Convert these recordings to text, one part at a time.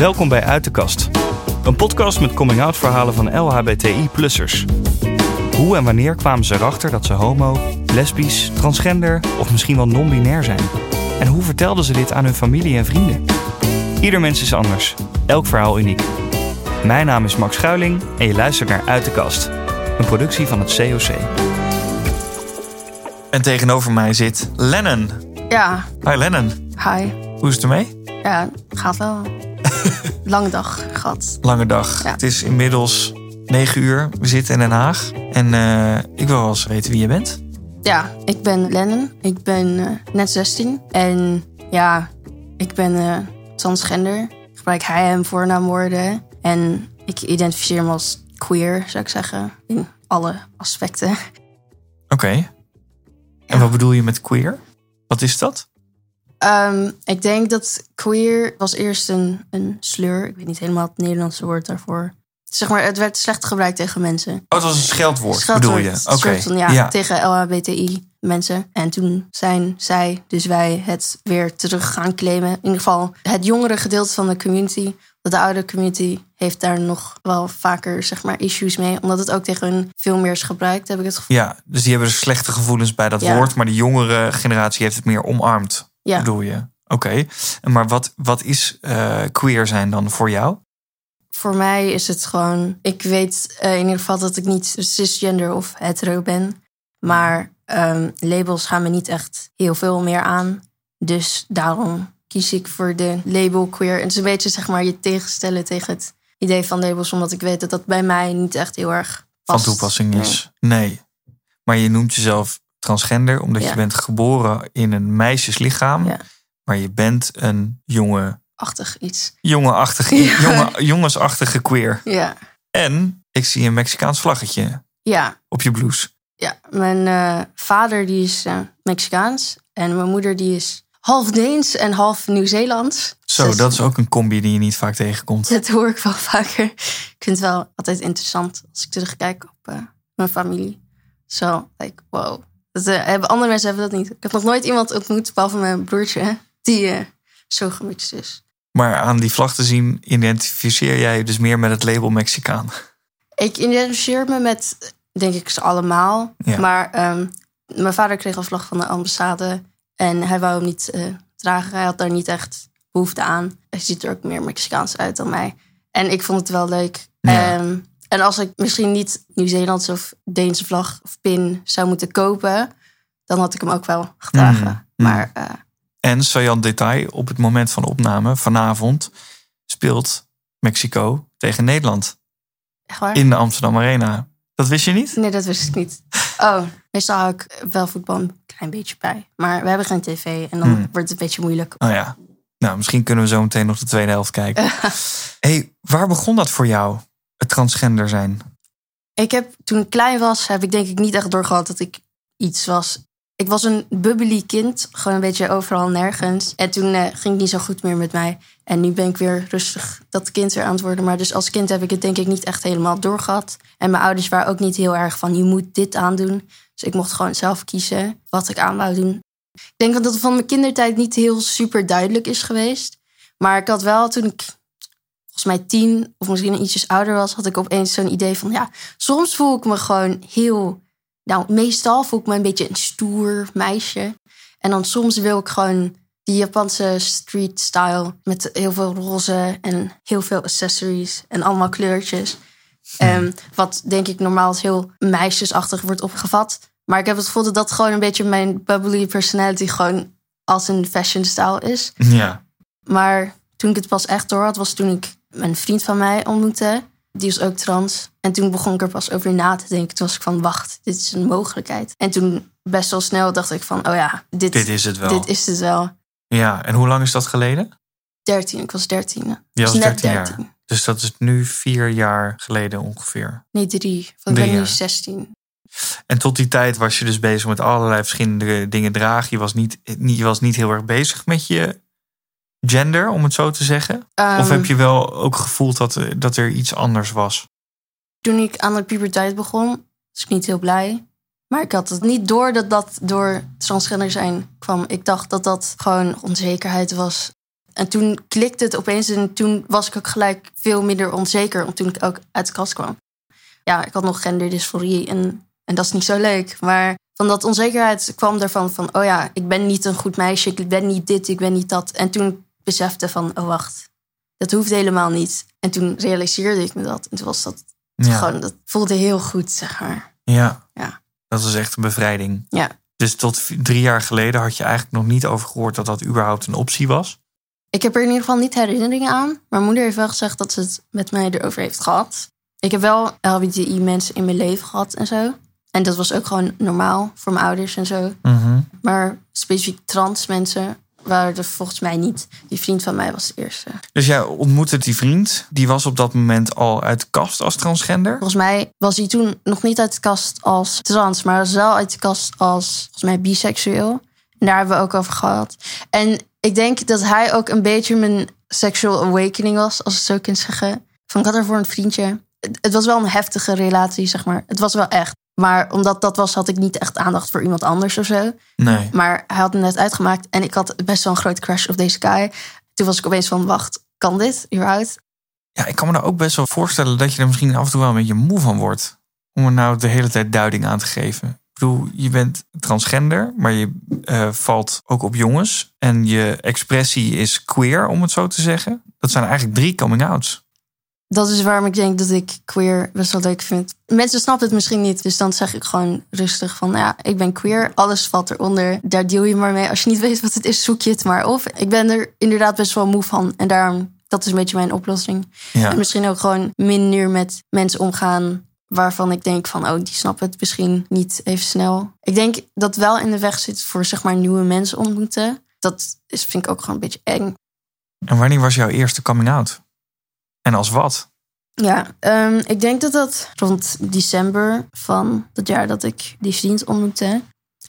Welkom bij Uit de Kast. Een podcast met coming-out verhalen van LHBTI-plussers. Hoe en wanneer kwamen ze erachter dat ze homo, lesbisch, transgender of misschien wel non-binair zijn? En hoe vertelden ze dit aan hun familie en vrienden? Ieder mens is anders, elk verhaal uniek. Mijn naam is Max Schuiling en je luistert naar Uit de Kast, een productie van het COC. En tegenover mij zit Lennon. Ja, Hi Lennon, hi. hoe is het ermee? Ja, gaat wel. Lange dag gehad. Lange dag. Ja. Het is inmiddels 9 uur. We zitten in Den Haag. En eh, ik wil wel eens weten wie je bent. Ja, ik ben Lennon. Ik ben eh, net 16. En ja, ik ben eh, transgender. Ik gebruik hij hem voornaamwoorden. En ik identificeer me als queer, zou ik zeggen. In alle aspecten. Oké. En wat bedoel je met queer? Wat is dat? Ehm, ik denk dat queer was eerst een, een sleur. Ik weet niet helemaal het Nederlandse woord daarvoor. Zeg maar, het werd slecht gebruikt tegen mensen. Oh, het was een scheldwoord, Scheldwoord, bedoel je? van, ja, ja. tegen LHBTI mensen. En toen zijn zij, dus wij, het weer terug gaan claimen. In ieder geval het jongere gedeelte van de community. De oude community heeft daar nog wel vaker zeg maar, issues mee. Omdat het ook tegen hun veel meer is gebruikt, heb ik het gevoel. Ja, dus die hebben dus slechte gevoelens bij dat Ja. woord. Maar de jongere generatie heeft het meer omarmd, Ja. bedoel je? Oké. Maar wat, wat is eh, queer zijn dan voor jou? Voor mij is het gewoon... Ik weet eh, in ieder geval dat ik niet cisgender of hetero ben. Maar ehm, labels gaan me niet echt heel veel meer aan. Dus daarom kies ik voor de label queer. En het is een beetje zeg maar je tegenstellen tegen het idee van labels. Omdat ik weet dat dat bij mij niet echt heel erg van past. toepassing Nee. is. Nee. Maar je noemt jezelf transgender omdat Ja. je bent geboren in een meisjeslichaam. Ja. Maar je bent een jonge, Achtig iets. jongeachtige, Ja. jonge, jongensachtige queer. Ja. En ik zie een Mexicaans vlaggetje Ja, op je blouse. ja. mijn eh, vader die is eh, Mexicaans. En mijn moeder die is half Deens en half Nieuw-Zeelands. Zo, Dus- dat is ook een combi die je niet vaak tegenkomt. Dat hoor ik wel vaker. Ik vind het wel altijd interessant als ik terugkijk op eh, mijn familie. Zo, like, wow. Dat, eh, hebben, andere mensen hebben dat niet. Ik heb nog nooit iemand ontmoet, behalve mijn broertje, die eh, zo gemixt is. Maar aan die vlag te zien identificeer jij je dus meer met het label Mexicaan. Ik identificeer me met, denk ik, ze allemaal. Ja. Maar ehm, mijn vader kreeg een vlag van de ambassade. En hij wou hem niet eh, dragen. Hij had daar niet echt behoefte aan. Hij ziet er ook meer Mexicaans uit dan mij. En ik vond het wel leuk. Ja. Ehm, en als ik misschien niet Nieuw-Zeelandse of Deense vlag of pin zou moeten kopen... dan had ik hem ook wel gedragen. Mm, mm. Maar eh, En saillant detail, op het moment van opname, vanavond, speelt Mexico tegen Nederland echt waar? in de Amsterdam Arena. Dat wist je niet? Nee, dat wist ik niet. Oh, meestal hou ik wel voetbal een klein beetje bij. Maar we hebben geen tv en dan Hmm. wordt het een beetje moeilijk. Oh ja. Nou, misschien kunnen we zo meteen nog de tweede helft kijken. hey, waar begon dat voor jou? Het transgender zijn. Ik heb toen ik klein was, heb ik denk ik niet echt doorgehad dat ik iets was. Ik was een bubbly kind, gewoon een beetje overal nergens. En toen eh, ging het niet zo goed meer met mij. En nu ben ik weer rustig dat kind weer aan het worden. Maar dus als kind heb ik het denk ik niet echt helemaal doorgehad. En mijn ouders waren ook niet heel erg van je moet dit aandoen. Dus ik mocht gewoon zelf kiezen wat ik aan wou doen. Ik denk dat het van mijn kindertijd niet heel super duidelijk is geweest. Maar ik had wel toen ik volgens mij tien of misschien ietsjes ouder was, had ik opeens zo'n idee van ja, soms voel ik me gewoon heel. Nou, meestal voel ik me een beetje een stoer meisje. En dan soms wil ik gewoon die Japanse street style met heel veel roze en heel veel accessories en allemaal kleurtjes. Ehm, wat denk ik normaal als heel meisjesachtig wordt opgevat. Maar ik heb het gevoel dat dat gewoon een beetje mijn bubbly personality gewoon als een fashion style is. Ja. Maar toen ik het pas echt door had, was toen ik een vriend van mij ontmoette. Die was ook trans. En toen begon ik er pas over na te denken. Toen was ik van, wacht, dit is een mogelijkheid. En toen best wel snel dacht ik van, oh ja, dit, Dit is het wel. dit is het wel. Ja, en hoe lang is dat geleden? 13, ik was 13. Je Dus was net 13 jaar. Dus dat is nu vier jaar geleden ongeveer. Nee, drie. Want ik ben nu jaar. 16. En tot die tijd was je dus bezig met allerlei verschillende dingen dragen. Je was niet- je was niet heel erg bezig met je gender, om het zo te zeggen. of Ehm, heb je wel ook gevoeld dat, er- dat er iets anders was? Toen ik aan de puberteit begon, was ik niet heel blij. Maar ik had het niet door dat dat door transgender zijn kwam. Ik dacht dat dat gewoon onzekerheid was. En toen klikte het opeens en toen was ik ook gelijk veel minder onzeker. Toen ik ook uit de kast kwam. Ja, ik had nog genderdysforie en, en dat is niet zo leuk. Maar van dat onzekerheid kwam ervan van... oh ja, ik ben niet een goed meisje, ik ben niet dit, ik ben niet dat. En toen besefte van, oh wacht, dat hoeft helemaal niet. En toen realiseerde ik me dat. En toen was dat Ja. gewoon, dat voelde heel goed, zeg maar. Ja. Ja. Dat is echt een bevrijding. Ja. Dus tot drie jaar geleden had je eigenlijk nog niet over gehoord dat dat überhaupt een optie was. Ik heb er in ieder geval niet herinneringen aan. Mijn moeder heeft wel gezegd dat ze het met mij erover heeft gehad. Ik heb wel LHBTI-mensen in mijn leven gehad en zo. En dat was ook gewoon normaal voor mijn ouders en zo. Mhm. Maar specifiek trans mensen waren er volgens mij niet. Die vriend van mij was de eerste. Dus jij ontmoette die vriend. Die was op dat moment al uit de kast als transgender. Volgens mij was hij toen nog niet uit de kast als trans, maar was wel uit de kast als volgens mij biseksueel. En daar hebben we ook over gehad. En ik denk dat hij ook een beetje mijn sexual awakening was, als het zo kan zeggen. Van ik had ervoor een vriendje. Het was wel een heftige relatie, zeg maar. Het was wel echt. Maar omdat dat was, had ik niet echt aandacht voor iemand anders of zo. Nee. Maar hij had het net uitgemaakt en ik had best wel een grote crush op deze guy. Toen was ik opeens van, wacht, kan dit überhaupt? Ja, ik kan me nou ook best wel voorstellen dat je er misschien af en toe wel een beetje moe van wordt. Om er nou de hele tijd duiding aan te geven. Ik bedoel, je bent transgender, maar je eh, valt ook op jongens. En je expressie is queer, om het zo te zeggen. Dat zijn eigenlijk drie coming-outs. Dat is waarom ik denk dat ik queer best wel leuk vind. Mensen snappen het misschien niet, dus dan zeg ik gewoon rustig van... ja, ik ben queer, alles valt eronder. Daar deal je maar mee. Als je niet weet wat het is, zoek je het maar op. Ik ben er inderdaad best wel moe van. En daarom, dat is een beetje mijn oplossing. Ja. En misschien ook gewoon minder met mensen omgaan... waarvan ik denk van, oh, die snappen het misschien niet even snel. Ik denk dat wel in de weg zit voor zeg maar nieuwe mensen ontmoeten. Dat is, vind ik ook gewoon een beetje eng. En wanneer was jouw eerste coming-out? En als wat? Ja, ehm, ik denk dat dat rond december van het jaar dat ik die vriend ontmoette.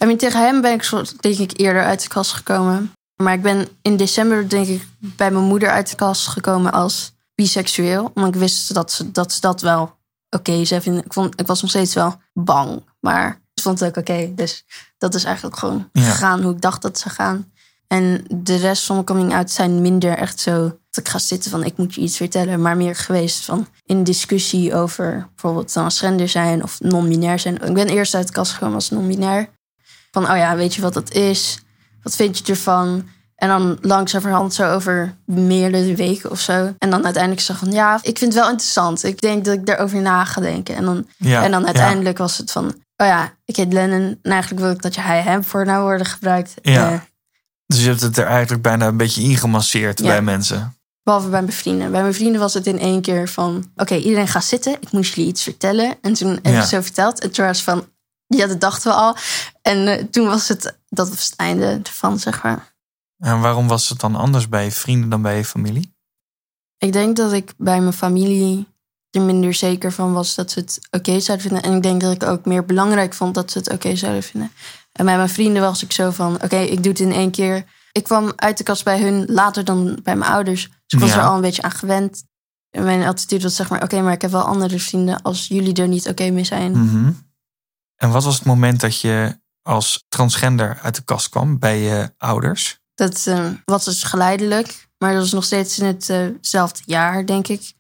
I mean, tegen hem ben ik soort, denk ik eerder uit de kast gekomen. Maar ik ben in december denk ik bij mijn moeder uit de kast gekomen als biseksueel. Omdat ik wist dat ze dat, ze dat wel oké vinden. Ik, vond, ik was nog steeds wel bang, maar ik vond het ook oké. Dus dat is eigenlijk gewoon Ja. gegaan hoe ik dacht dat zou gaan. En de rest van mijn coming out zijn minder echt zo dat ik ga zitten van ik moet je iets vertellen, maar meer geweest van in discussie over bijvoorbeeld transgender zijn of non-binair zijn. Ik ben eerst uit de kast gekomen als non-binair. Van oh ja, weet je wat dat is? Wat vind je ervan? En dan langzamerhand zo over meerdere weken of zo. En dan uiteindelijk zeg van ja, ik vind het wel interessant. Ik denk dat ik daarover na ga denken. En dan, Ja, en dan ja. uiteindelijk was het van oh ja, ik heet Lennon. En eigenlijk wil ik dat je hij hem voor nou worden gebruikt. Ja. Eh, Dus je hebt het er eigenlijk bijna een beetje ingemasseerd Ja. bij mensen. Behalve bij mijn vrienden. Bij mijn vrienden was het in één keer van... Oké, iedereen gaat zitten. Ik moest jullie iets vertellen. En toen heb ik Ja. zo verteld. En toen was van... Ja, dat dachten we al. En eh, toen was het... Dat was het einde ervan, zeg maar. En waarom was het dan anders bij je vrienden dan bij je familie? Ik denk dat ik bij mijn familie er minder zeker van was dat ze het oké zouden vinden. En ik denk dat ik ook meer belangrijk vond dat ze het oké zouden vinden. En bij mijn vrienden was ik zo van: oké, ik doe het in één keer. Ik kwam uit de kast bij hun later dan bij mijn ouders. Dus ik was Ja. er al een beetje aan gewend. En mijn attitude was zeg maar: oké, maar ik heb wel andere vrienden als jullie er niet oké mee zijn. Mhm. En wat was het moment dat je als transgender uit de kast kwam bij je ouders? Dat eh, was dus geleidelijk. Maar dat was nog steeds in hetzelfde jaar, denk ik.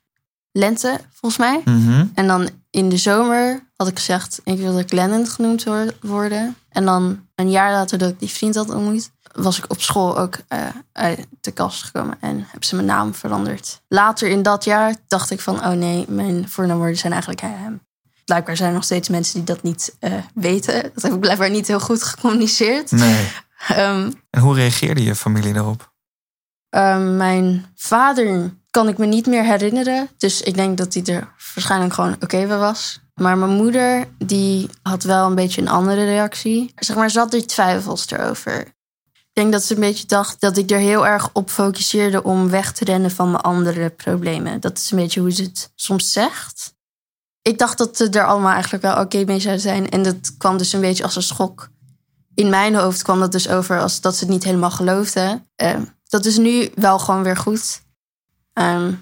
Lente, volgens mij. Mhm. En dan in de zomer had ik gezegd, ik wil dat ik Lennon genoemd wor- worden. En dan een jaar later dat ik die vriend had ontmoet, was ik op school ook eh, uit de kast gekomen en hebben ze mijn naam veranderd. Later in dat jaar dacht ik van, oh nee, mijn voornaamwoorden zijn eigenlijk hij, hem. Blijkbaar zijn er nog steeds mensen die dat niet eh, weten. Dat heb ik blijkbaar niet heel goed gecommuniceerd. Nee. Ehm, En hoe reageerde je familie daarop? Ehm, mijn vader kan ik me niet meer herinneren. Dus ik denk dat hij er waarschijnlijk gewoon oké bij was. Maar mijn moeder, die had wel een beetje een andere reactie. Zeg maar, ze had er twijfels erover. Ik denk dat ze een beetje dacht dat ik er heel erg op focuseerde om weg te rennen van mijn andere problemen. Dat is een beetje hoe ze het soms zegt. Ik dacht dat ze er allemaal eigenlijk wel oké mee zou zijn. En dat kwam dus een beetje als een schok. In mijn hoofd kwam dat dus over als dat ze het niet helemaal geloofden. Ehm, dat is nu wel gewoon weer goed. Ehm,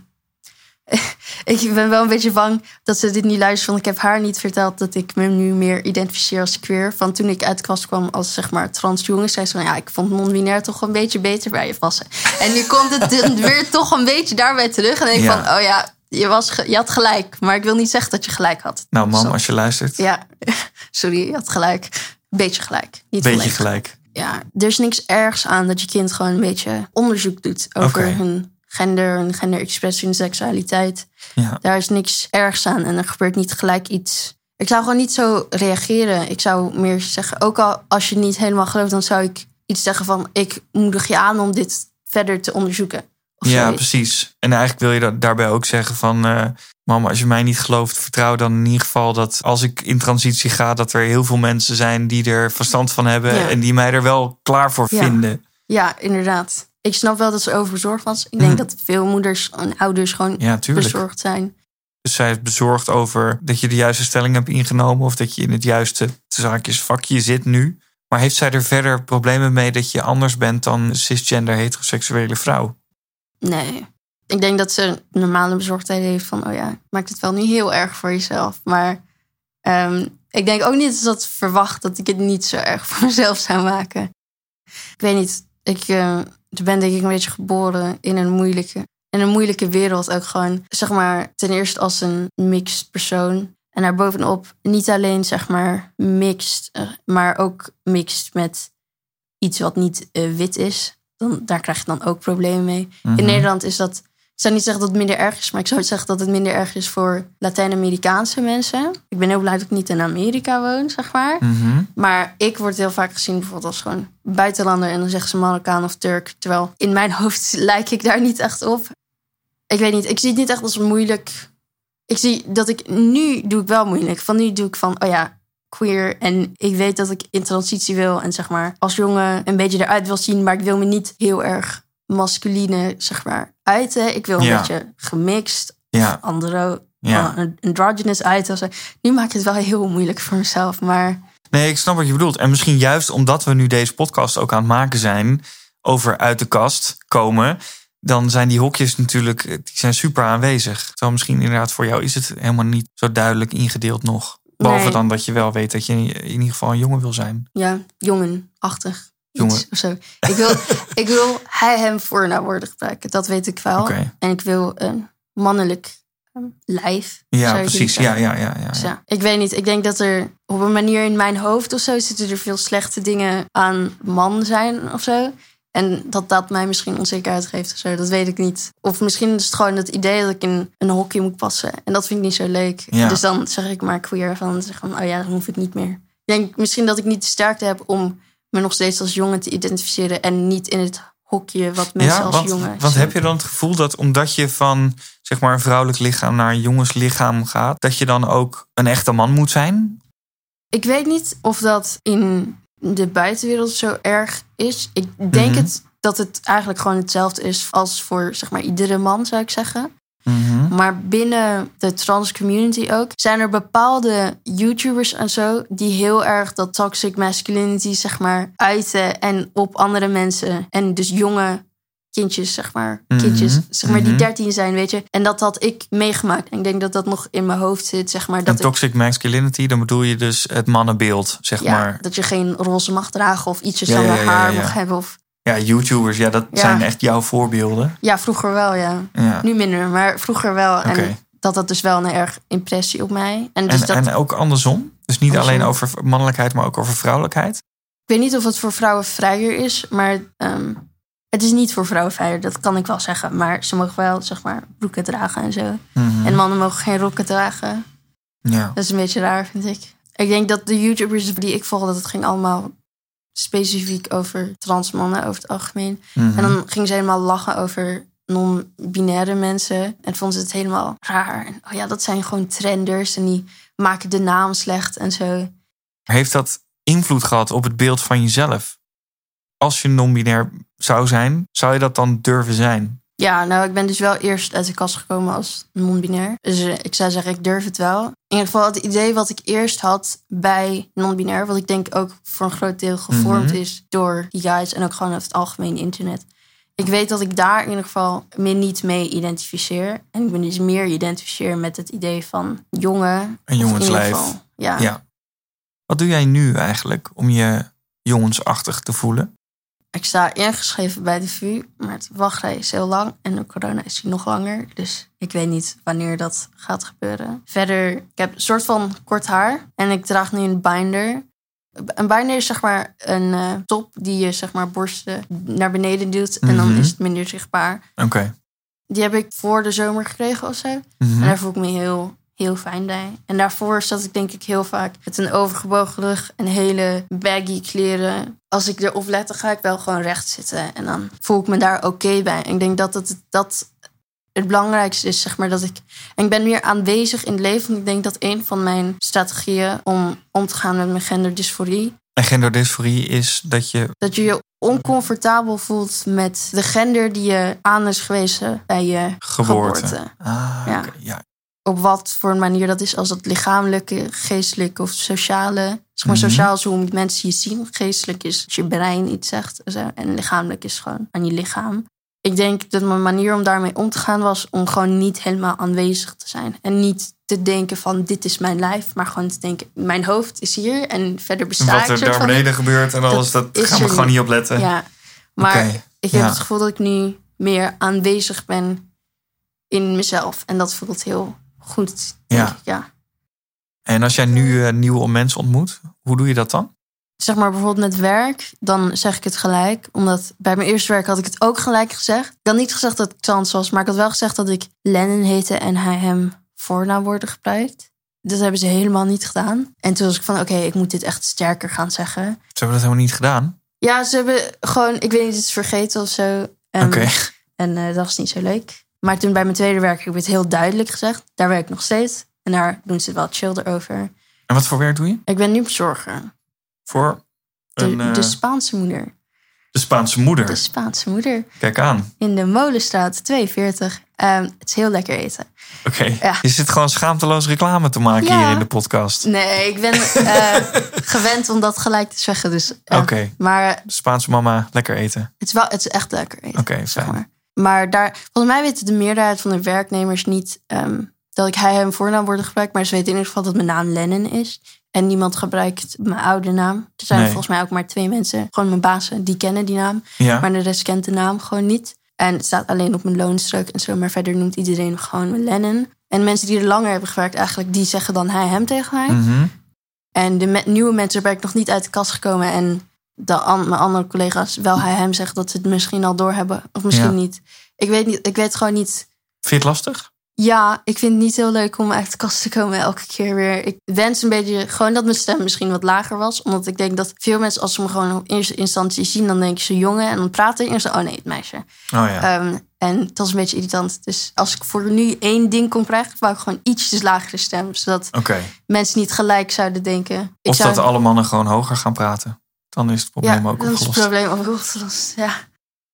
ik ben wel een beetje bang dat ze dit niet luistert. Want ik heb haar niet verteld dat ik me nu meer identificeer als queer. Van toen ik uit de kast kwam als zeg maar trans jongen, zei ze van ja, ik vond non-binair toch een beetje beter bij je passen. En nu komt het weer toch een beetje daarbij terug. En denk ik Ja. van, oh ja, je, was, je had gelijk. Maar ik wil niet zeggen dat je gelijk had. Nou, mam, als je luistert, Ja, sorry, je had gelijk. Beetje gelijk. Niet beetje gelijk. Ja, er is niks ergs aan dat je kind gewoon een beetje onderzoek doet over hun gender, hun genderexpressie, hun seksualiteit. Ja. Daar is niks ergs aan en er gebeurt niet gelijk iets. Ik zou gewoon niet zo reageren. Ik zou meer zeggen, ook al als je niet helemaal gelooft, dan zou ik iets zeggen van: ik moedig je aan om dit verder te onderzoeken. Of Ja, zoiets. precies. En eigenlijk wil je dat daarbij ook zeggen van... eh mama, als je mij niet gelooft, vertrouw dan in ieder geval dat als ik in transitie ga... dat er heel veel mensen zijn die er verstand van hebben... Ja. en die mij er wel klaar voor Ja. vinden. Ja, inderdaad. Ik snap wel dat ze overbezorgd was. Ik denk Hm. dat veel moeders en ouders gewoon Ja, bezorgd zijn. Dus zij is bezorgd over dat je de juiste stelling hebt ingenomen... of dat je in het juiste zaakjes vakje zit nu. Maar heeft zij er verder problemen mee dat je anders bent... dan cisgender heteroseksuele vrouw? Nee. Ik denk dat ze normale bezorgdheid heeft van, oh ja, maakt het wel niet heel erg voor jezelf. Maar ehm, ik denk ook niet dat ze verwacht dat ik het niet zo erg voor mezelf zou maken. Ik weet niet, ik eh, ben denk ik een beetje geboren in een moeilijke, in een moeilijke wereld. Ook gewoon, zeg maar, ten eerste als een mixed persoon. En daarbovenop niet alleen, zeg maar, mixed, eh, maar ook mixed met iets wat niet eh, wit is. Dan, daar krijg je dan ook problemen mee. Mhm. In Nederland is dat. Ik zou niet zeggen dat het minder erg is, maar ik zou zeggen dat het minder erg is voor Latijns-Amerikaanse mensen. Ik ben heel blij dat ik niet in Amerika woon, zeg maar. Mhm. Maar ik word heel vaak gezien bijvoorbeeld als gewoon buitenlander en dan zeggen ze Marokkaan of Turk. Terwijl in mijn hoofd lijk ik daar niet echt op. Ik weet niet, ik zie het niet echt als moeilijk. Ik zie dat ik nu doe ik wel moeilijk. Van nu doe ik van, oh ja, queer. En ik weet dat ik in transitie wil en zeg maar als jongen een beetje eruit wil zien. Maar ik wil me niet heel erg masculine, zeg maar, uiten. Ik wil een Ja. beetje gemixt, Ja, andro, ja. uh, androgynous uiten. Nu maak ik het wel heel moeilijk voor mezelf, maar... Nee, ik snap wat je bedoelt. En misschien juist omdat we nu deze podcast ook aan het maken zijn over uit de kast komen, dan zijn die hokjes natuurlijk die zijn super aanwezig. Terwijl misschien inderdaad voor jou is het helemaal niet zo duidelijk ingedeeld nog. Behalve Nee. dan dat je wel weet dat je in ieder geval een jongen wil zijn. ja, jongenachtig. Jongen. Iets of zo. Ik wil, ik wil hij hem voornaamwoorden gebruiken. Dat weet ik wel. En ik wil een mannelijk ehm, lijf. Ja, precies. ja, ja, ja, Dus ja. ja, ik weet niet. Ik denk dat er op een manier in mijn hoofd of zo zitten er veel slechte dingen aan man zijn of zo. En dat dat mij misschien onzekerheid geeft of zo. Dat weet ik niet. Of misschien is het gewoon het idee dat ik in een hokje moet passen. En dat vind ik niet zo leuk. Ja. Dus dan zeg ik maar queer van, zeg van, oh ja, dan hoef ik niet meer. Ik denk misschien dat ik niet de sterkte heb om me nog steeds als jongen te identificeren. En niet in het hokje wat mensen Ja, als want, jongen want heb je dan het gevoel dat omdat je van zeg maar een vrouwelijk lichaam naar een jongenslichaam gaat, dat je dan ook een echte man moet zijn? Ik weet niet of dat in de buitenwereld zo erg is. Ik denk Mhm. het, dat het eigenlijk gewoon hetzelfde is als voor zeg maar, iedere man, zou ik zeggen. Mhm. Maar binnen de trans community ook zijn er bepaalde YouTubers en zo die heel erg dat toxic masculinity zeg maar uiten en op andere mensen en dus jonge kindjes zeg maar Mhm, kindjes zeg maar die mhm. 13 zijn weet je en dat had ik meegemaakt en ik denk dat dat nog in mijn hoofd zit zeg maar En dat ik, toxic masculinity, dan bedoel je dus het mannenbeeld, zeg ja, maar. dat je geen roze mag dragen of ietsjes langer ja, ja, haar mag hebben of Ja, YouTubers, ja, dat zijn echt jouw voorbeelden. ja vroeger wel ja nu minder maar vroeger wel en dat had dus wel een erg impressie op mij en dus En, dat en ook andersom. Dus niet Andersom. alleen over mannelijkheid, maar ook over vrouwelijkheid. Ik weet niet of het voor vrouwen vrijer is, maar ehm, het is niet voor vrouwen vrijer, dat kan ik wel zeggen. Maar ze mogen wel, zeg maar, broeken dragen en zo. Mhm. En mannen mogen geen rokken dragen. ja. Dat is een beetje raar, vind ik. Ik denk dat de YouTubers die ik volg, dat het ging allemaal specifiek over trans mannen over het algemeen. Mhm. En dan ging ze helemaal lachen over non-binaire mensen. En vonden ze het helemaal raar. En, oh ja, dat zijn gewoon trenders en die maken de naam slecht en zo. Heeft dat invloed gehad op het beeld van jezelf? Als je non-binair zou zijn, zou je dat dan durven zijn? Ja, nou, ik ben dus wel eerst uit de kast gekomen als non-binair. Dus eh, ik zou zeggen, ik durf het wel. In ieder geval, het idee wat ik eerst had bij non-binair... wat ik denk ook voor een groot deel gevormd Mhm. is door die guys... en ook gewoon het algemeen internet... ik weet dat ik daar in ieder geval me niet mee identificeer. En ik ben dus meer identificeer met het idee van jongen. Een jongenslijf. Ja. Wat doe jij nu eigenlijk om je jongensachtig te voelen? Ik sta ingeschreven bij de VU, maar het wachtrij is heel lang. En de corona is die nog langer. Dus ik weet niet wanneer dat gaat gebeuren. Verder, ik heb een soort van kort haar. En ik draag nu een binder. Een binder is zeg maar een eh, top die je zeg maar borsten naar beneden duwt. En dan Mhm. is het minder zichtbaar. Oké. Die heb ik voor de zomer gekregen of zo. Mhm. En daar voel ik me heel, heel fijn bij. En daarvoor zat ik denk ik heel vaak met een overgebogen rug en hele baggy kleren. Als ik erop let, dan ga ik wel gewoon recht zitten. En dan voel ik me daar oké bij. En ik denk dat het, dat het belangrijkste is, zeg maar, dat ik... En ik ben meer aanwezig in het leven. Want ik denk dat een van mijn strategieën om om te gaan met mijn genderdysforie... En genderdysforie is dat je... dat je je oncomfortabel voelt met de gender die je aan is gewezen bij je Geboorte. geboorte. Ah, Ja. ja. Op wat voor een manier dat is. Als het lichamelijke, geestelijke of sociale. Zeg maar, Mhm. sociaal is hoe mensen je zien. Geestelijk is als je brein iets zegt. en Zo. En lichamelijk is gewoon aan je lichaam. Ik denk dat mijn manier om daarmee om te gaan was om gewoon niet helemaal aanwezig te zijn. En niet te denken van dit is mijn lijf. Maar gewoon te denken, mijn hoofd is hier en verder besta Wat er daar van beneden gebeurt en Dat alles, dat gaan we gewoon niet. op letten. Ja, maar ik heb ja. het gevoel dat ik nu meer aanwezig ben in mezelf. En dat voelt heel goed. Ja. ik, ja. En als jij nu eh, nieuwe mensen ontmoet, hoe doe je dat dan? zeg maar bijvoorbeeld met werk, dan zeg ik het gelijk. Omdat bij mijn eerste werk had ik het ook gelijk gezegd. Ik had niet gezegd dat ik trans was, maar ik had wel gezegd dat ik Lennon heette en hij hem voornaamwoorden gebruikt. Dat hebben ze helemaal niet gedaan. En toen was ik van, oké, ik moet dit echt sterker gaan zeggen. Ze hebben dat helemaal niet gedaan. Ja, ze hebben gewoon, ik weet niet, het is vergeten of zo. Ehm, Oké. En eh, dat was niet zo leuk. Maar toen bij mijn tweede werk heb ik het heel duidelijk gezegd. Daar werk ik nog steeds. En daar doen ze wel chill erover. En wat voor werk doe je? Ik ben nu bezorger. Voor De, een, eh, de Spaanse moeder. de Spaanse moeder. De Spaanse moeder. Kijk aan. in de Molenstraat 42. Ehm, het is heel lekker eten. Oké. Ja. Je zit gewoon schaamteloos reclame te maken Ja. hier in de podcast. Nee, ik ben eh, gewend om dat gelijk te zeggen. Dus, eh, Oké. Maar Spaanse mama, lekker eten. het is, wel, het is echt lekker eten. Oké, zeg fijn. maar. Maar daar, volgens mij weten de meerderheid van de werknemers niet ehm, dat ik hij hem voornaam gebruikt. Maar ze weten in ieder geval dat mijn naam Lennon is. En niemand gebruikt mijn oude naam. Er zijn Nee. volgens mij ook maar twee mensen, gewoon mijn bazen, die kennen die naam. Ja. Maar de rest kent de naam gewoon niet. En het staat alleen op mijn loonstuk en zo. Maar verder noemt iedereen gewoon Lennon. En mensen die er langer hebben gewerkt eigenlijk, die zeggen dan hij hem tegen mij. Mhm. En de me- nieuwe mensen ben ik nog niet uit de kast gekomen. En de an- mijn andere collega's wel hij hem zeggen dat ze het misschien al doorhebben. Of misschien Ja. niet. Ik weet niet. Ik weet gewoon niet. Vind je het lastig? Ja, ik vind het niet heel leuk om uit de kast te komen elke keer weer. Ik wens een beetje gewoon dat mijn stem misschien wat lager was. Omdat ik denk dat veel mensen, als ze me gewoon op eerste instantie zien, dan denken ze jongen. En dan praten ze eerst, oh nee, het meisje. Oh ja. Ehm, en dat is een beetje irritant. Dus als ik voor nu één ding kon krijgen, wou ik gewoon ietsjes lagere stem. Zodat mensen niet gelijk zouden denken. Of zou- dat alle mannen gewoon hoger gaan praten. Dan is het probleem ook dat is het opgelost. probleem ook opgelost. Ja.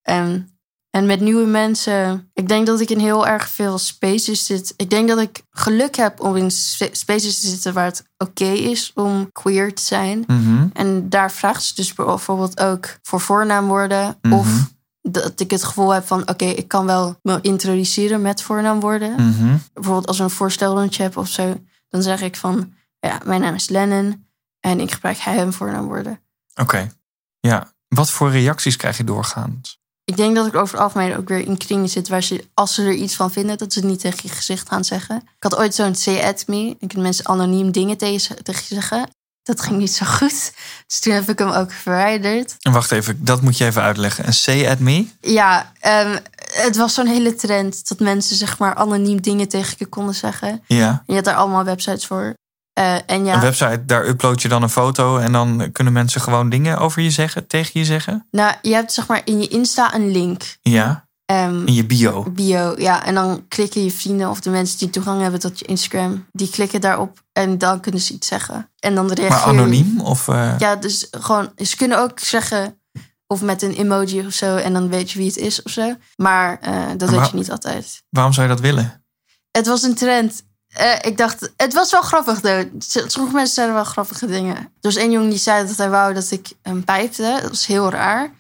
En, en met nieuwe mensen, ik denk dat ik in heel erg veel spaces zit. Ik denk dat ik geluk heb om in spa- spaces te zitten waar het oké is om queer te zijn. Mhm. En daar vraagt ze dus bijvoorbeeld ook voor voornaamwoorden. Mhm. Of dat ik het gevoel heb van oké, ik kan wel me introduceren met voornaamwoorden. Mhm. Bijvoorbeeld als we een voorstelrondje hebben of zo, dan zeg ik van ja, mijn naam is Lennon en ik gebruik hij hem voornaamwoorden. Oké. Ja. Wat voor reacties krijg je doorgaans? Ik denk dat ik over het algemeen ook weer in kringen zit waar ze, als ze er iets van vinden, dat ze het niet tegen je gezicht gaan zeggen. Ik had ooit zo'n say at me. Dan kunnen mensen anoniem dingen tegen, je zeggen. Dat ging niet zo goed. Dus toen heb ik hem ook verwijderd. En wacht even, dat moet je even uitleggen. Een say at me? Ja, ehm, het was zo'n hele trend dat mensen zeg maar anoniem dingen tegen je konden zeggen. Ja. Je had daar allemaal websites voor. Eh, en ja, Een website, daar upload je dan een foto en dan kunnen mensen gewoon dingen over je zeggen, tegen je zeggen? nou, je hebt zeg maar in je Insta een link. Ja. Ehm, In je bio. bio, ja. En dan klikken je vrienden of de mensen die toegang hebben tot je Instagram, die klikken daarop en dan kunnen ze iets zeggen. En dan reageer Maar anoniem? Of, eh, Ja, dus gewoon, ze kunnen ook zeggen of met een emoji of zo en dan weet je wie het is of zo. Maar eh, dat Maar- weet je niet altijd. Waarom zou je dat willen? Het was een trend. Eh, ik dacht, het was wel grappig. though. Sommige mensen zeiden wel grappige dingen. Er was één jongen die zei dat hij wou dat ik hem pijpte. Dat was heel raar.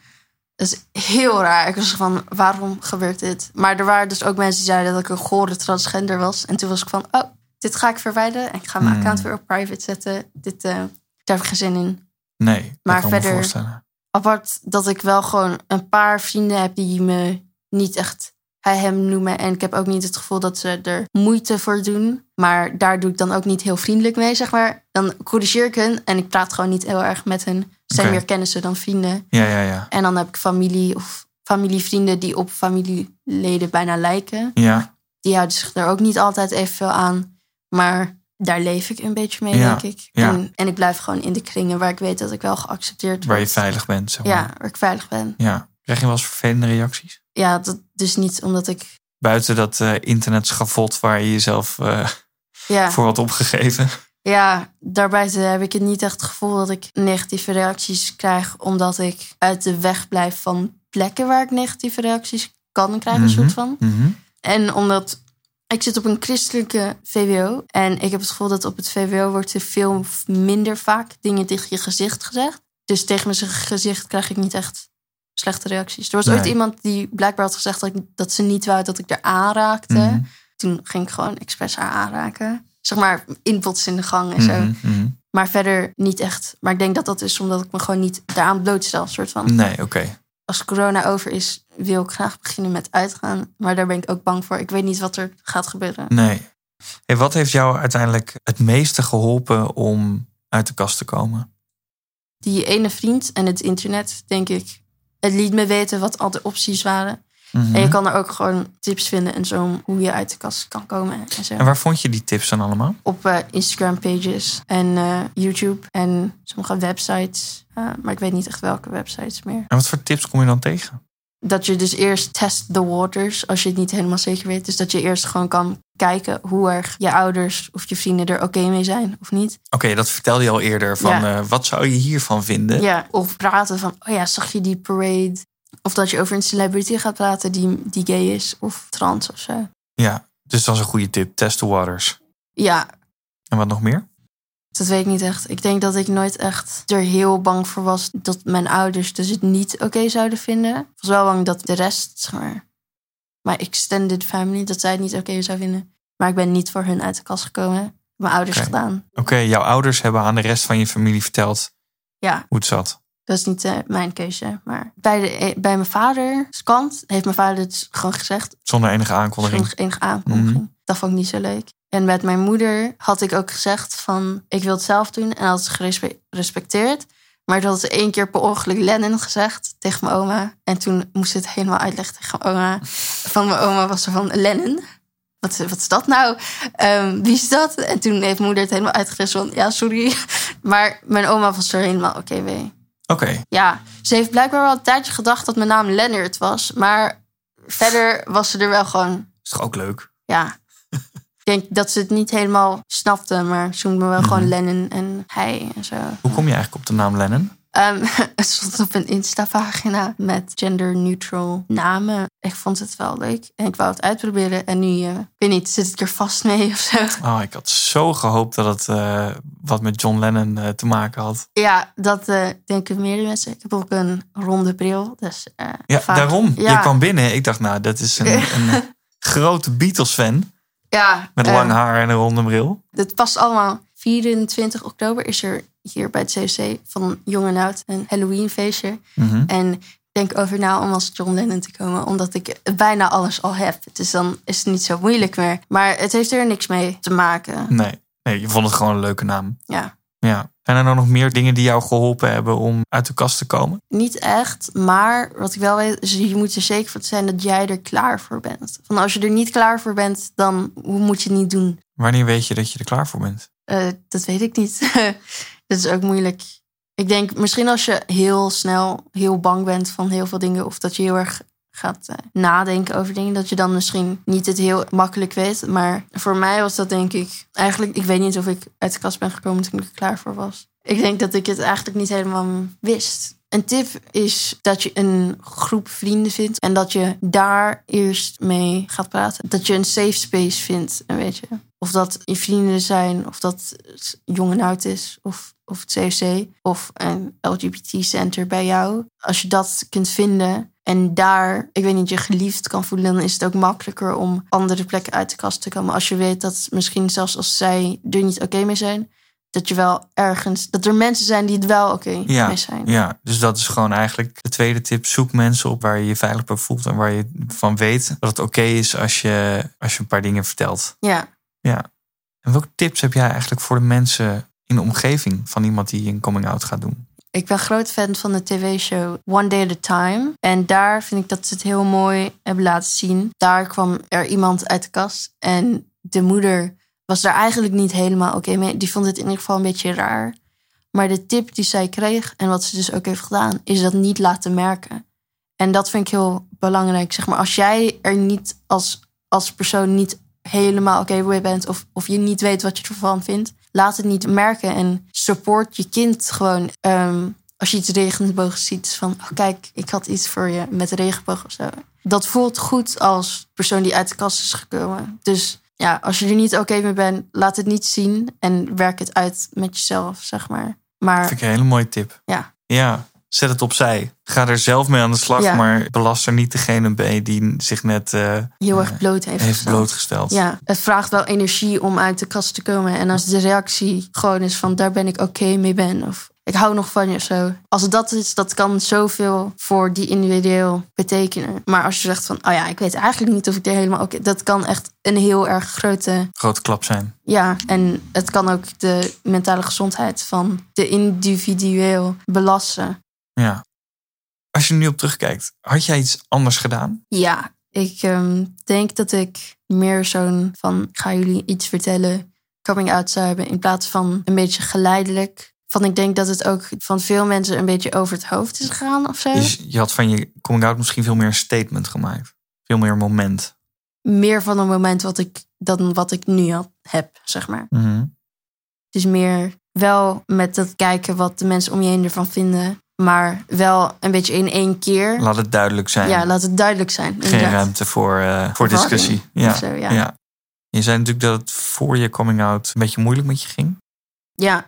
Dat is heel raar. Ik was van, waarom gebeurt dit? Maar er waren dus ook mensen die zeiden dat ik een gore transgender was. En toen was ik van, oh, dit ga ik verwijderen. En ik ga mijn Hmm. account weer op private zetten. Dit, eh, daar heb ik geen zin in. Nee, dat Maar kan ik me verder- voorstellen. apart dat ik wel gewoon een paar vrienden heb die me niet echt hij hem noemen. En ik heb ook niet het gevoel dat ze er moeite voor doen. Maar daar doe ik dan ook niet heel vriendelijk mee, zeg maar. Dan corrigeer ik hen en ik praat gewoon niet heel erg met hen. Ze zijn meer kennissen dan vrienden. Ja, ja, ja. En dan heb ik familie of familievrienden die op familieleden bijna lijken. Ja, Die houden zich er ook niet altijd evenveel aan. Maar daar leef ik een beetje mee, Ja, denk ik. ja. En, en ik blijf gewoon in de kringen waar ik weet dat ik wel geaccepteerd waar je word. veilig bent, zeg maar. Ja, waar ik veilig ben. ja. Krijg je wel eens vervelende reacties? Ja, dat dus niet omdat ik. Buiten dat eh internetschavot waar je jezelf eh, Ja, voor had opgegeven. ja, daarbuiten heb ik het niet echt het gevoel dat ik negatieve reacties krijg. Omdat ik uit de weg blijf van plekken waar ik negatieve reacties kan krijgen, Mhm. soort van. Mhm. En omdat ik zit op een christelijke VWO. En ik heb het gevoel dat op het VWO wordt er veel minder vaak dingen tegen je gezicht gezegd. Dus tegen mijn gezicht krijg ik niet echt slechte reacties. Er was ooit iemand die blijkbaar had gezegd dat, ik, dat ze niet wou dat ik er aanraakte. Mhm. Toen ging ik gewoon expres haar aanraken. Zeg maar inbots in de gang en zo. Mhm, mhm. Maar verder niet echt. Maar ik denk dat dat is omdat ik me gewoon niet daaraan blootstel. Soort van. Nee, oké. Als corona over is, wil ik graag beginnen met uitgaan. Maar daar ben ik ook bang voor. Ik weet niet wat er gaat gebeuren. Nee. Hey, wat heeft jou uiteindelijk het meeste geholpen om uit de kast te komen? Die ene vriend en het internet, denk ik. Het liet me weten wat al de opties waren. Mhm. En je kan er ook gewoon tips vinden en zo om hoe je uit de kast kan komen. En zo. En waar vond je die tips dan allemaal? Op eh, Instagram pages en eh, YouTube en sommige websites. Eh, maar ik weet niet echt welke websites meer. En wat voor tips kom je dan tegen? Dat je dus eerst test the waters als je het niet helemaal zeker weet. Dus dat je eerst gewoon kan kijken hoe erg je ouders of je vrienden er oké mee zijn of niet. Oké, dat vertelde je al eerder. Van, Ja. eh, wat zou je hiervan vinden? Ja, of praten van, oh ja, zag je die parade? Of dat je over een celebrity gaat praten die, die gay is of trans of zo. Ja, dus dat is een goede tip. Test the waters. Ja, En wat nog meer? dat weet ik niet echt. Ik denk dat ik nooit echt er heel bang voor was dat mijn ouders dus het niet oké zouden vinden. Ik was wel bang dat de rest, zeg maar, mijn extended family, dat zij het niet oké zou vinden. Maar ik ben niet voor hun uit de kast gekomen. Mijn ouders gedaan. Oké, jouw ouders hebben aan de rest van je familie verteld Ja, hoe het zat. dat is niet eh, mijn keuze. Maar bij, de, eh, bij mijn vaders kant heeft mijn vader het gewoon gezegd. Zonder enige aankondiging. Zonder enige aankondiging. Mhm. Dat vond ik niet zo leuk. En met mijn moeder had ik ook gezegd van... ik wil het zelf doen. En had ze gerespe- gerespecteerd. Maar had ze één keer per ongeluk Lennon gezegd tegen mijn oma. En toen moest ze het helemaal uitleggen tegen mijn oma. Van mijn oma was er van Lennon. Wat, wat is dat nou? Ehm, wie is dat? En toen heeft moeder het helemaal uitgelegd van... ja, sorry. Maar mijn oma was er helemaal oké mee. Oké, Ja, ze heeft blijkbaar wel een tijdje gedacht dat mijn naam Leonard was. Maar verder was ze er wel gewoon is toch ook leuk? ja. Ik denk dat ze het niet helemaal snapte, maar ze noemde me wel gewoon Lennon en hij en zo. Hoe kom je eigenlijk op de naam Lennon? Ehm, het stond op een Insta-pagina met gender-neutral namen. Ik vond het wel leuk en ik wou het uitproberen. En nu, ik weet niet, zit ik er vast mee of zo? Oh, ik had zo gehoopt dat het eh, wat met John Lennon eh, te maken had. Ja, dat denken meerdere mensen. Ik heb ook een ronde bril, dus Ja, vaak- daarom. Ja, Je kwam binnen. Ik dacht, nou, dat is een, een grote Beatles-fan. Ja, Met eh, lang haar en een ronde bril. Het past allemaal. 24 oktober is er hier bij het COC van Jong en Oud een Halloween feestje. Mhm. En ik denk over na om als John Lennon te komen, omdat ik bijna alles al heb. Dus dan is het niet zo moeilijk meer. Maar het heeft er niks mee te maken. Nee. nee, je vond het gewoon een leuke naam. Ja, Ja. Zijn er nou nog meer dingen die jou geholpen hebben om uit de kast te komen? niet echt. Maar wat ik wel weet, is je moet er zeker van zijn dat jij er klaar voor bent. Van als je er niet klaar voor bent, dan hoe moet je het niet doen? Wanneer weet je dat je er klaar voor bent? Eh, dat weet ik niet. dat is ook moeilijk. Ik denk misschien als je heel snel heel bang bent van heel veel dingen. Of dat je heel erg gaat eh, nadenken over dingen. Dat je dan misschien niet het heel makkelijk weet. Maar voor mij was dat denk ik... Eigenlijk, ik weet niet of ik uit de kast ben gekomen toen ik er klaar voor was. Ik denk dat ik het eigenlijk niet helemaal wist. Een tip is dat je een groep vrienden vindt. En dat je daar eerst mee gaat praten. Dat je een safe space vindt, weet je. Of dat je vrienden zijn, of dat het jong en oud is, of, of het COC, of een LGBT-center bij jou. Als je dat kunt vinden en daar, ik weet niet, je geliefd kan voelen, dan is het ook makkelijker om andere plekken uit de kast te komen. Als je weet dat misschien zelfs als zij er niet oké mee zijn, dat je wel ergens, dat er mensen zijn die het wel oké Ja, mee zijn. ja, dus dat is gewoon eigenlijk de tweede tip. Zoek mensen op waar je je veilig bij voelt en waar je van weet dat het oké is als je, als je een paar dingen vertelt. ja. Ja. En welke tips heb jij eigenlijk voor de mensen in de omgeving van iemand die een coming out gaat doen? Ik ben groot fan van de tv-show One Day at a Time. En daar vind ik dat ze het heel mooi hebben laten zien. Daar kwam er iemand uit de kast. En de moeder was daar eigenlijk niet helemaal oké mee. Die vond het in ieder geval een beetje raar. Maar de tip die zij kreeg en wat ze dus ook heeft gedaan, is dat niet laten merken. En dat vind ik heel belangrijk. Zeg maar, als jij er niet als, als persoon niet helemaal oké mee bent, of, of je niet weet wat je ervan vindt, laat het niet merken en support je kind gewoon. Ehm, als je iets regenboog ziet, van oh, kijk, ik had iets voor je met regenboog of zo. Dat voelt goed als persoon die uit de kast is gekomen. Dus ja, als je er niet oké mee bent, laat het niet zien en werk het uit met jezelf, zeg maar. Maar Vind ik een hele mooie tip. ja, Ja, zet het opzij. Ga er zelf mee aan de slag, Ja. maar belast er niet degene bij die zich net eh, heel erg bloot heeft, heeft gesteld. blootgesteld. Ja, het vraagt wel energie om uit de kast te komen. En als de reactie gewoon is van daar ben ik oké mee ben. Of ik hou nog van je of zo. Als het dat is, dat kan zoveel voor die individueel betekenen. Maar als je zegt van, oh ja, ik weet eigenlijk niet of ik er helemaal oké... dat kan echt een heel erg grote... Grote klap zijn. Ja, en het kan ook de mentale gezondheid van de individueel belasten. Ja. Als je nu op terugkijkt, had jij iets anders gedaan? Ja, ik ehm, denk dat ik meer zo'n van ga jullie iets vertellen, coming out zou hebben in plaats van een beetje geleidelijk. Van ik denk dat het ook van veel mensen een beetje over het hoofd is gegaan of zo. Dus je had van je coming out misschien veel meer een statement gemaakt. Veel meer moment. Meer van een moment wat ik dan wat ik nu had, heb, zeg maar. Mhm. Dus meer wel met dat kijken wat de mensen om je heen ervan vinden, maar wel een beetje in één keer. Laat het duidelijk zijn. Ja, laat het duidelijk zijn. Geen ruimte voor, eh, voor discussie. Ja. zo, ja. ja. Je zei natuurlijk dat het voor je coming out een beetje moeilijk met je ging. Ja,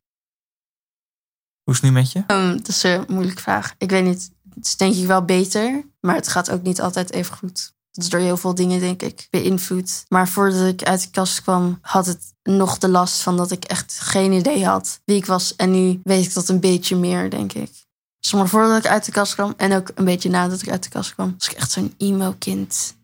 Hoe is het nu met je? Ehm, dat is een moeilijke vraag. Ik weet niet. Het is denk ik wel beter. Maar het gaat ook niet altijd even goed. Dat is door heel veel dingen, denk ik, beïnvloed. Maar voordat ik uit de kast kwam, had het nog de last van dat ik echt geen idee had wie ik was. En nu weet ik dat een beetje meer, denk ik. Dus maar voordat ik uit de kast kwam en ook een beetje nadat ik uit de kast kwam, was ik echt zo'n emo-kind.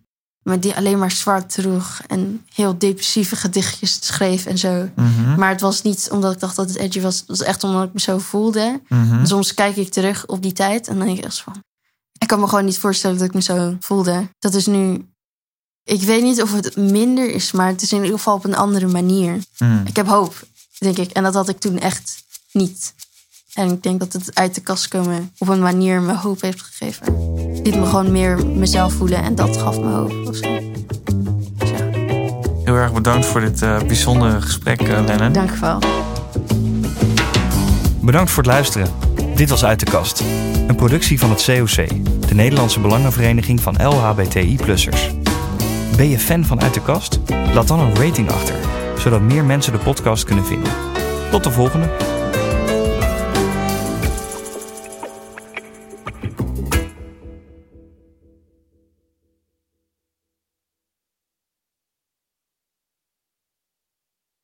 Maar die alleen maar zwart droeg en heel depressieve gedichtjes schreef en zo. Mhm. Maar het was niet omdat ik dacht dat het edgy was. Het was echt omdat ik me zo voelde. Mhm. Soms kijk ik terug op die tijd en dan denk ik echt van... Ik kan me gewoon niet voorstellen dat ik me zo voelde. Dat is nu... Ik weet niet of het minder is, maar het is in ieder geval op een andere manier. Mhm. Ik heb hoop, denk ik. En dat had ik toen echt niet. En ik denk dat het uit de kast komen op een manier me hoop heeft gegeven. Het liet me gewoon meer mezelf voelen en dat gaf me hoop. Of zo. Dus ja, Heel erg bedankt voor dit eh, bijzondere gesprek, eh, Lennon. dank je wel. Bedankt voor het luisteren. Dit was Uit de Kast. Een productie van het COC, de Nederlandse Belangenvereniging van LHBTI-plussers. Ben je fan van Uit de Kast? Laat dan een rating achter, zodat meer mensen de podcast kunnen vinden. Tot de volgende!